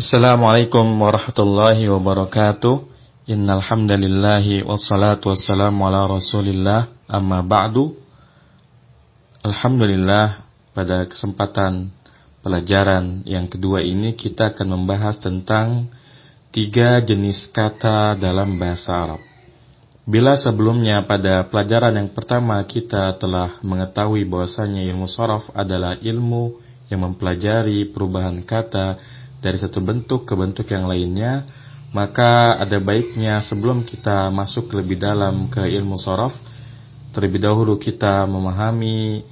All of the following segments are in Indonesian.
Assalamualaikum warahmatullahi wabarakatuh. Innal hamdalillahi wassalatu wassalamu ala Rasulillah amma ba'du. Alhamdulillah pada kesempatan pelajaran yang kedua ini kita akan membahas tentang tiga jenis kata dalam bahasa Arab. Bila sebelumnya pada pelajaran yang pertama kita telah mengetahui bahwasanya ilmu sorof adalah ilmu yang mempelajari perubahan kata dari satu bentuk ke bentuk yang lainnya, maka ada baiknya sebelum kita masuk lebih dalam ke ilmu sorof, terlebih dahulu kita memahami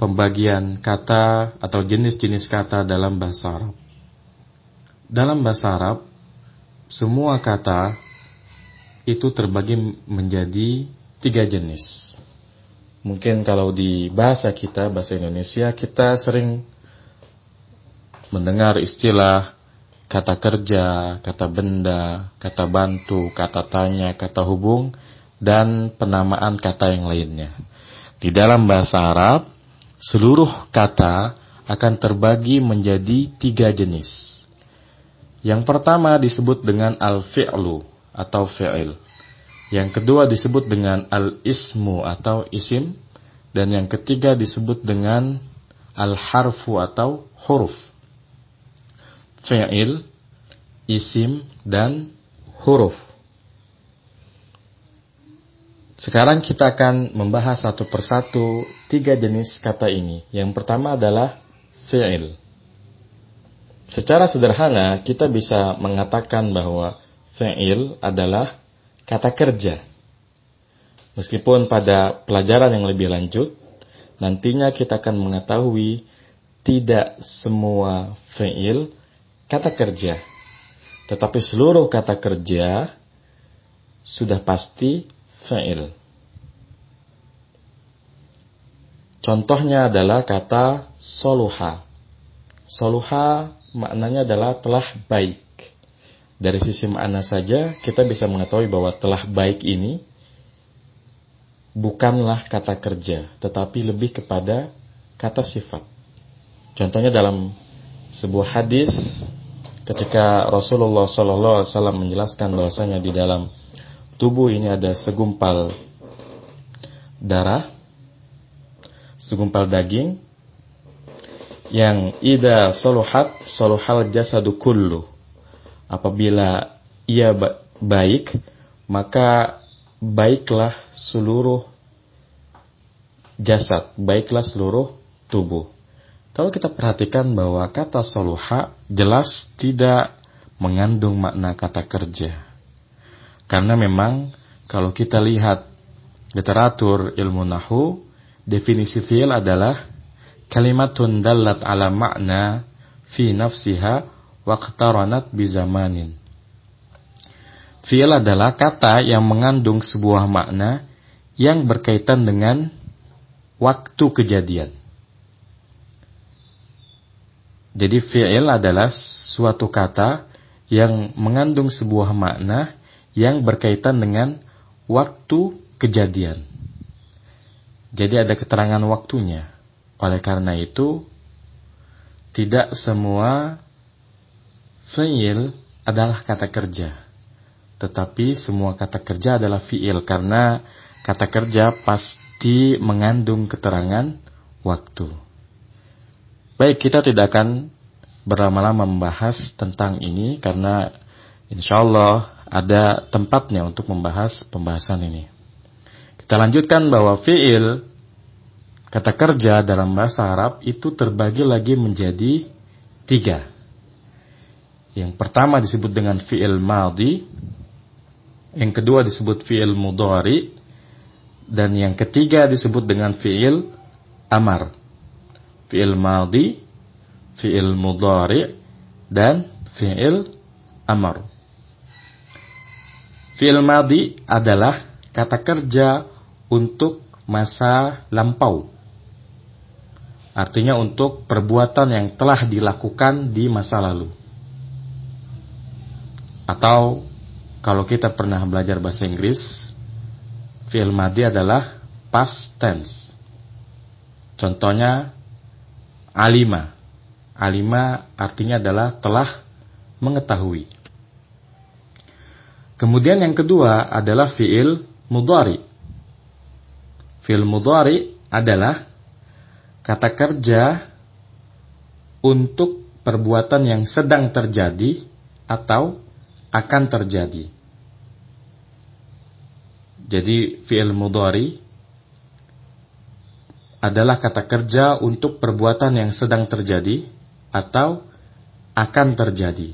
pembagian kata atau jenis-jenis kata dalam bahasa Arab. Dalam bahasa Arab, semua kata itu terbagi menjadi tiga jenis. Mungkin kalau di bahasa kita, bahasa Indonesia, kita sering mendengar istilah kata kerja, kata benda, kata bantu, kata tanya, kata hubung, dan penamaan kata yang lainnya. Di dalam bahasa Arab, seluruh kata akan terbagi menjadi tiga jenis. Yang pertama disebut dengan al-fi'lu atau fi'il. Yang kedua disebut dengan al-ismu atau isim. Dan yang ketiga disebut dengan al-harfu atau huruf. Fi'il, isim, dan huruf. Sekarang kita akan membahas satu persatu tiga jenis kata ini. Yang pertama adalah fi'il. Secara sederhana kita bisa mengatakan bahwa Fi'il adalah kata kerja. Meskipun pada pelajaran yang lebih lanjut, nantinya kita akan mengetahui tidak semua fi'il kata kerja. Tetapi seluruh kata kerja sudah pasti fi'il. Contohnya adalah kata soluha. Soluha maknanya adalah telah baik. Dari sisi makna saja kita bisa mengetahui bahwa telah baik ini bukanlah kata kerja, tetapi lebih kepada kata sifat. Contohnya dalam sebuah hadis ketika Rasulullah SAW menjelaskan bahwasanya di dalam tubuh ini ada segumpal darah, segumpal daging yang ida soluhat soluhal jasadu kullu apabila ia baik, maka baiklah seluruh jasad, baiklah seluruh tubuh. Kalau kita perhatikan bahwa kata soluha jelas tidak mengandung makna kata kerja. Karena memang kalau kita lihat literatur ilmu nahu, definisi fi'il adalah kalimatun dallat ala makna fi nafsiha waqtaranat bizamanin. Fi'il adalah kata yang mengandung sebuah makna yang berkaitan dengan waktu kejadian. Jadi fi'il adalah suatu kata yang mengandung sebuah makna yang berkaitan dengan waktu kejadian. Jadi ada keterangan waktunya. Oleh karena itu, tidak semua Fi'il adalah kata kerja. Tetapi semua kata kerja adalah fi'il karena kata kerja pasti mengandung keterangan waktu. Baik, kita tidak akan berlama-lama membahas tentang ini karena insya Allah ada tempatnya untuk membahas pembahasan ini. Kita lanjutkan bahwa fi'il kata kerja dalam bahasa Arab itu terbagi lagi menjadi tiga. Yang pertama disebut dengan fi'il madhi, yang kedua disebut fi'il mudhari, dan yang ketiga disebut dengan fi'il amar. Fi'il madhi, fi'il mudhari, dan fi'il amar. Fi'il madhi adalah kata kerja untuk masa lampau. Artinya untuk perbuatan yang telah dilakukan di masa lalu. Atau kalau kita pernah belajar bahasa Inggris, fi'il madi adalah past tense. Contohnya alima. Alima artinya adalah telah mengetahui. Kemudian yang kedua adalah fi'il mudhari. Fi'il mudhari adalah kata kerja untuk perbuatan yang sedang terjadi atau akan terjadi. Jadi fi'il mudhari adalah kata kerja untuk perbuatan yang sedang terjadi atau akan terjadi.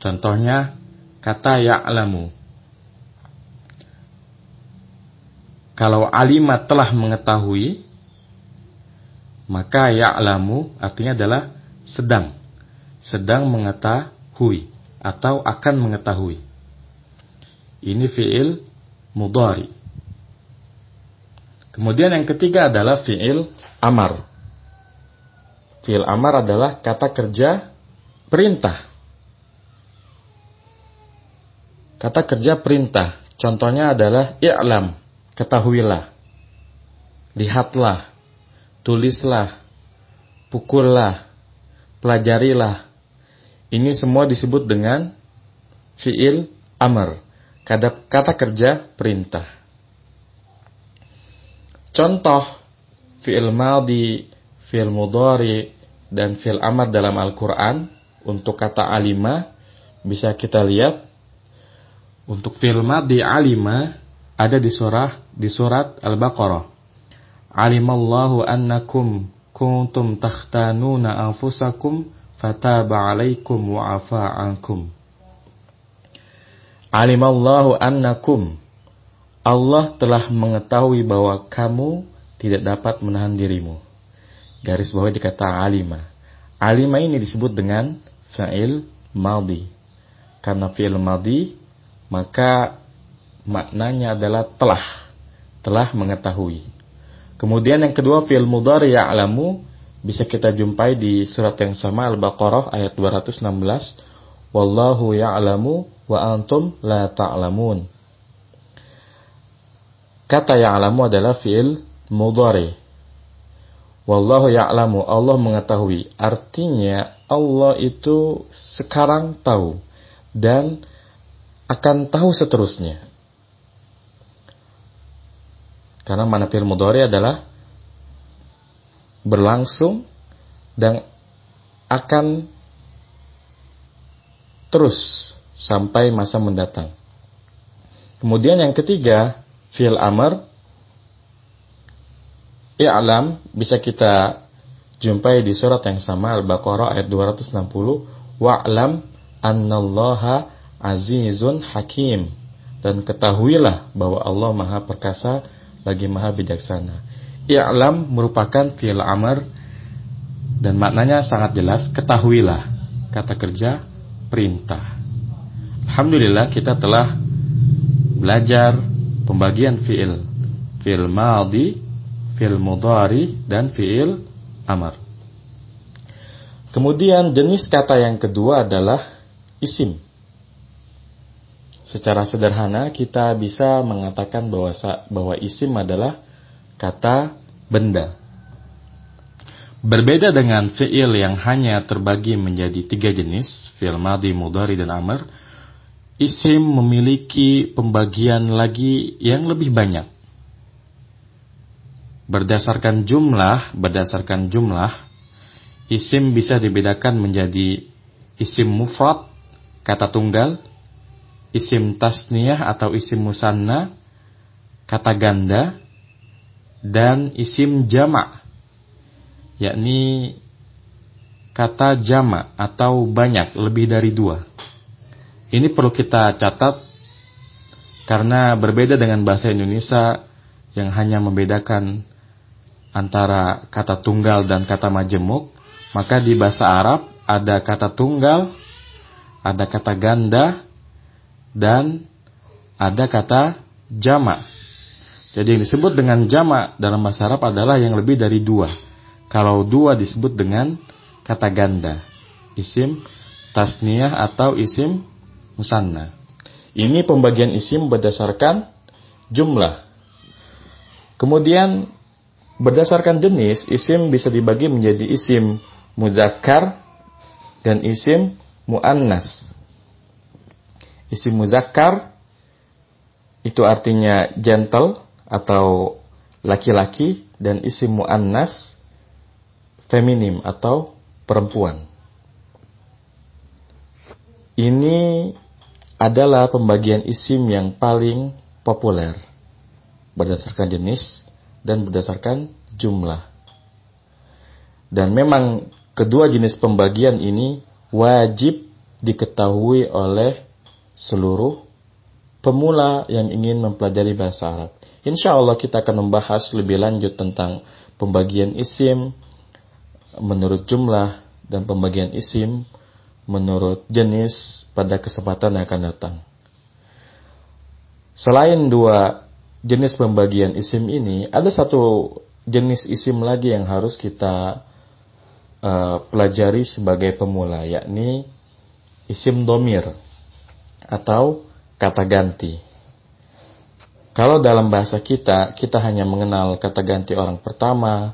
Contohnya kata ya'lamu. Kalau alima telah mengetahui, maka ya'lamu artinya adalah sedang. Sedang mengetahui atau akan mengetahui. Ini fi'il mudari. Kemudian yang ketiga adalah fi'il amar. Fi'il amar adalah kata kerja perintah. Kata kerja perintah, contohnya adalah i'lam, ketahuilah. Lihatlah, tulislah, pukullah, pelajarilah. Ini semua disebut dengan fi'il kata, kata kerja perintah. Contoh fi'il maldi, fi'il mudhari, dan fi'il amr dalam Al-Quran untuk kata alima bisa kita lihat untuk fi'il di alima ada di surah di surat Al-Baqarah. Alimallahu annakum kuntum takhtanuna anfusakum fataba alaikum wa afa ankum. Alimallahu annakum Allah telah mengetahui bahwa kamu tidak dapat menahan dirimu. Garis bawah dikata alima. Alima ini disebut dengan fa'il maldi. Karena fi'il maldi maka maknanya adalah telah telah mengetahui. Kemudian yang kedua fi'il mudhari ya'lamu bisa kita jumpai di surat yang sama Al-Baqarah ayat 216 Wallahu ya'lamu wa antum la ta'lamun. Kata ya'lamu adalah fi'il mudhari. Wallahu ya'lamu Allah mengetahui. Artinya Allah itu sekarang tahu dan akan tahu seterusnya. Karena mana fil mudhari adalah berlangsung dan akan terus sampai masa mendatang. Kemudian yang ketiga, fil amr i'lam bisa kita jumpai di surat yang sama Al-Baqarah ayat 260 wa'lam annallaha azizun hakim dan ketahuilah bahwa Allah Maha Perkasa lagi Maha Bijaksana. I'lam merupakan fi'il amr dan maknanya sangat jelas, ketahuilah. Kata kerja perintah. Alhamdulillah kita telah belajar pembagian fi'il. Fi'il madhi, fi'il mudhari dan fi'il amr. Kemudian jenis kata yang kedua adalah isim. Secara sederhana kita bisa mengatakan bahwa bahwa isim adalah kata benda. Berbeda dengan fi'il yang hanya terbagi menjadi tiga jenis, fi'il madi, mudari, dan amr, isim memiliki pembagian lagi yang lebih banyak. Berdasarkan jumlah, berdasarkan jumlah, isim bisa dibedakan menjadi isim mufrad, kata tunggal, isim tasniyah atau isim musanna, kata ganda, dan isim jamak, yakni kata jamak atau banyak, lebih dari dua. Ini perlu kita catat karena berbeda dengan bahasa Indonesia yang hanya membedakan antara kata tunggal dan kata majemuk, maka di bahasa Arab ada kata tunggal, ada kata ganda, dan ada kata jamak. Jadi yang disebut dengan jamak dalam bahasa Arab adalah yang lebih dari dua. Kalau dua disebut dengan kata ganda, isim tasniyah atau isim musanna. Ini pembagian isim berdasarkan jumlah. Kemudian berdasarkan jenis, isim bisa dibagi menjadi isim muzakkar dan isim muannas. Isim muzakkar itu artinya gentle atau laki-laki dan isim muannas feminim atau perempuan. Ini adalah pembagian isim yang paling populer berdasarkan jenis dan berdasarkan jumlah. Dan memang kedua jenis pembagian ini wajib diketahui oleh seluruh pemula yang ingin mempelajari bahasa Arab. Insya Allah kita akan membahas lebih lanjut tentang pembagian isim menurut jumlah dan pembagian isim menurut jenis pada kesempatan yang akan datang. Selain dua jenis pembagian isim ini, ada satu jenis isim lagi yang harus kita uh, pelajari sebagai pemula, yakni isim domir atau kata ganti. Kalau dalam bahasa kita, kita hanya mengenal kata ganti orang pertama,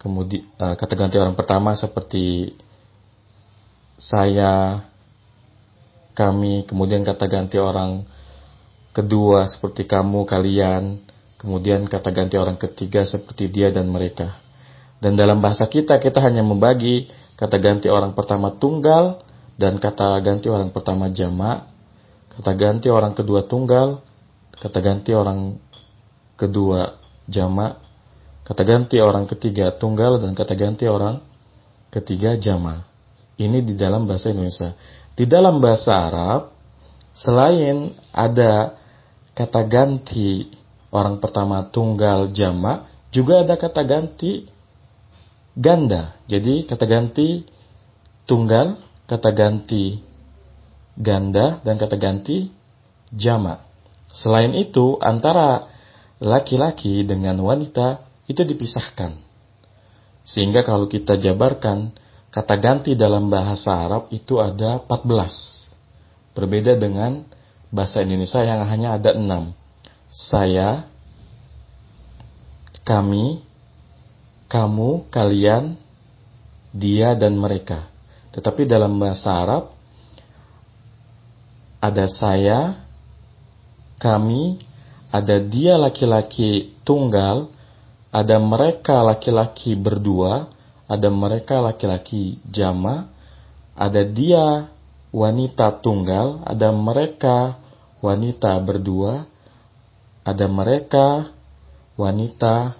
kemudian uh, kata ganti orang pertama seperti saya, kami, kemudian kata ganti orang kedua seperti kamu, kalian, kemudian kata ganti orang ketiga seperti dia dan mereka. Dan dalam bahasa kita, kita hanya membagi kata ganti orang pertama tunggal dan kata ganti orang pertama jamak, kata ganti orang kedua tunggal, kata ganti orang kedua jamak, kata ganti orang ketiga tunggal dan kata ganti orang ketiga jamak. Ini di dalam bahasa Indonesia. Di dalam bahasa Arab, selain ada kata ganti orang pertama tunggal jamak, juga ada kata ganti ganda. Jadi kata ganti tunggal, kata ganti ganda, dan kata ganti jamak. Selain itu, antara laki-laki dengan wanita itu dipisahkan. Sehingga kalau kita jabarkan, Kata ganti dalam bahasa Arab itu ada 14. Berbeda dengan bahasa Indonesia yang hanya ada 6. Saya, kami, kamu, kalian, dia, dan mereka. Tetapi dalam bahasa Arab ada saya, kami, ada dia laki-laki tunggal, ada mereka laki-laki berdua, ada mereka laki-laki jama, ada dia wanita tunggal, ada mereka wanita berdua, ada mereka wanita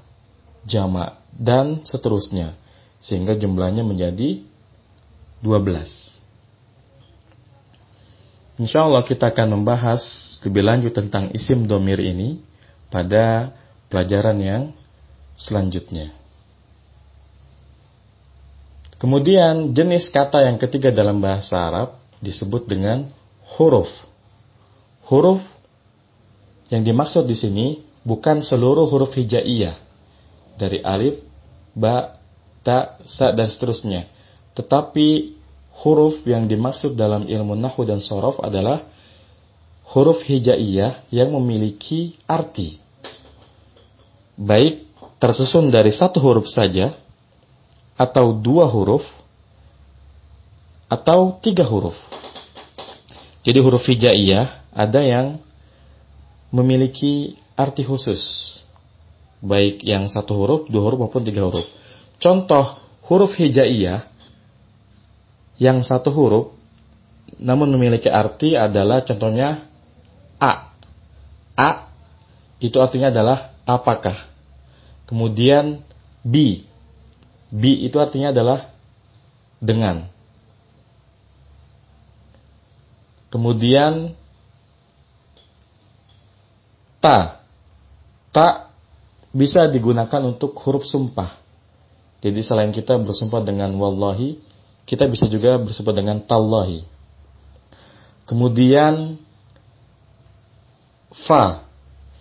jama, dan seterusnya. Sehingga jumlahnya menjadi 12. Insya Allah kita akan membahas lebih lanjut tentang isim domir ini pada pelajaran yang selanjutnya. Kemudian jenis kata yang ketiga dalam bahasa Arab disebut dengan huruf. Huruf yang dimaksud di sini bukan seluruh huruf hijaiyah dari alif, ba, ta, sa dan seterusnya. Tetapi huruf yang dimaksud dalam ilmu nahu dan sorof adalah huruf hijaiyah yang memiliki arti. Baik tersusun dari satu huruf saja atau dua huruf atau tiga huruf. Jadi huruf hijaiyah ada yang memiliki arti khusus. Baik yang satu huruf, dua huruf maupun tiga huruf. Contoh huruf hijaiyah yang satu huruf namun memiliki arti adalah contohnya A. A itu artinya adalah apakah. Kemudian B Bi itu artinya adalah dengan. Kemudian ta. Ta bisa digunakan untuk huruf sumpah. Jadi selain kita bersumpah dengan wallahi, kita bisa juga bersumpah dengan tallahi. Kemudian fa.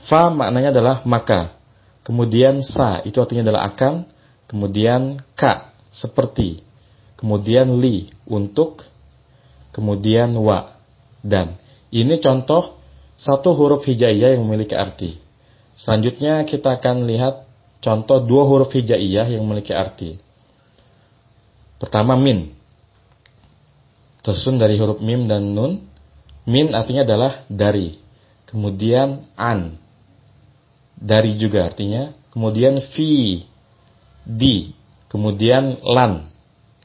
Fa maknanya adalah maka. Kemudian sa itu artinya adalah akan kemudian ka seperti, kemudian li untuk, kemudian wa dan. Ini contoh satu huruf hijaiyah yang memiliki arti. Selanjutnya kita akan lihat contoh dua huruf hijaiyah yang memiliki arti. Pertama min. Tersusun dari huruf mim dan nun. Min artinya adalah dari. Kemudian an. Dari juga artinya. Kemudian fi. Di. Kemudian lan.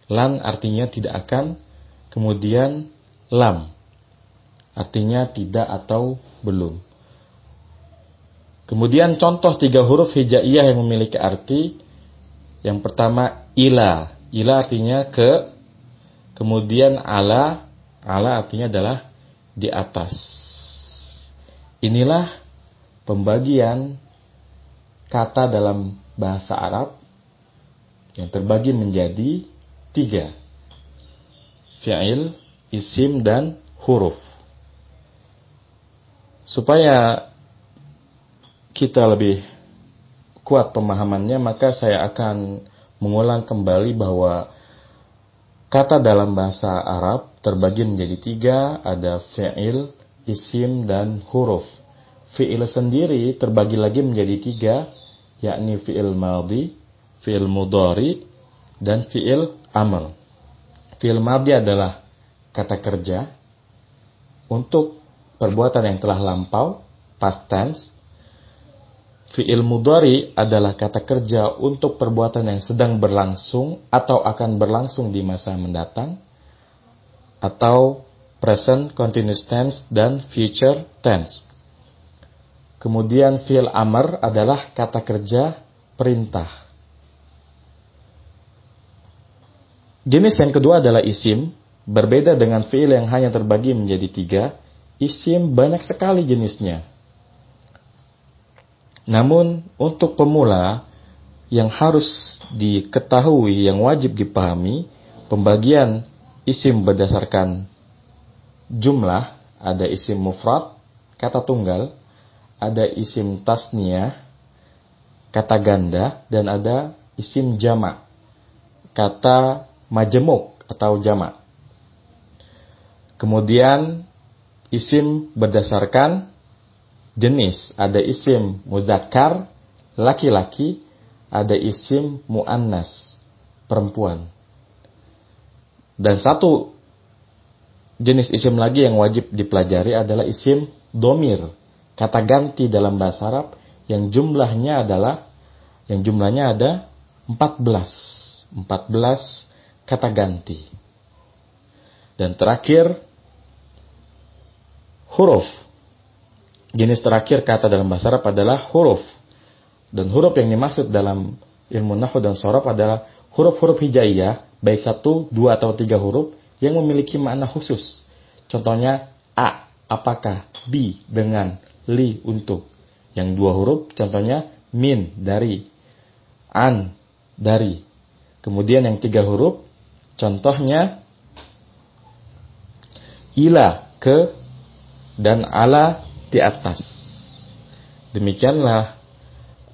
Lan artinya tidak akan. Kemudian lam. Artinya tidak atau belum. Kemudian contoh tiga huruf hijaiyah yang memiliki arti. Yang pertama ila. Ila artinya ke. Kemudian ala. Ala artinya adalah di atas. Inilah pembagian kata dalam bahasa Arab yang terbagi menjadi tiga. Fi'il, isim, dan huruf. Supaya kita lebih kuat pemahamannya, maka saya akan mengulang kembali bahwa kata dalam bahasa Arab terbagi menjadi tiga, ada fi'il, isim, dan huruf. Fi'il sendiri terbagi lagi menjadi tiga, yakni fi'il madhi, fi'il mudhari, dan fi'il amal. Fi'il madhi adalah kata kerja untuk perbuatan yang telah lampau, past tense, Fi'il mudhari adalah kata kerja untuk perbuatan yang sedang berlangsung atau akan berlangsung di masa mendatang atau present continuous tense dan future tense. Kemudian fi'il amr adalah kata kerja perintah. Jenis yang kedua adalah isim, berbeda dengan fi'il yang hanya terbagi menjadi tiga. Isim banyak sekali jenisnya. Namun untuk pemula yang harus diketahui, yang wajib dipahami, pembagian isim berdasarkan jumlah, ada isim mufrad, kata tunggal, ada isim tasniyah, kata ganda, dan ada isim jamak, kata majemuk atau jamak. Kemudian isim berdasarkan jenis. Ada isim muzakkar, laki-laki, ada isim muannas, perempuan. Dan satu jenis isim lagi yang wajib dipelajari adalah isim domir, kata ganti dalam bahasa Arab yang jumlahnya adalah yang jumlahnya ada 14. 14 kata ganti. Dan terakhir huruf Jenis terakhir kata dalam bahasa Arab adalah huruf. Dan huruf yang dimaksud dalam ilmu nahu dan sorab adalah huruf-huruf hijaiyah, baik satu, dua, atau tiga huruf yang memiliki makna khusus. Contohnya A, apakah, B, dengan, li, untuk. Yang dua huruf, contohnya min, dari, an, dari. Kemudian yang tiga huruf, contohnya ila, ke, dan ala, di atas. Demikianlah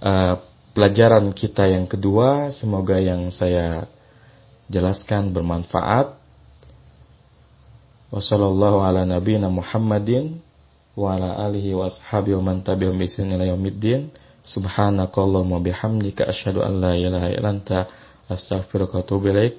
uh, pelajaran kita yang kedua. Semoga yang saya jelaskan bermanfaat. Wassalamualaikum ala nabiyina Muhammadin wa ala alihi. Subhanakallahumma bihamdika asyhadu an la ilaha illa anta astaghfiruka wa atubu ilaik.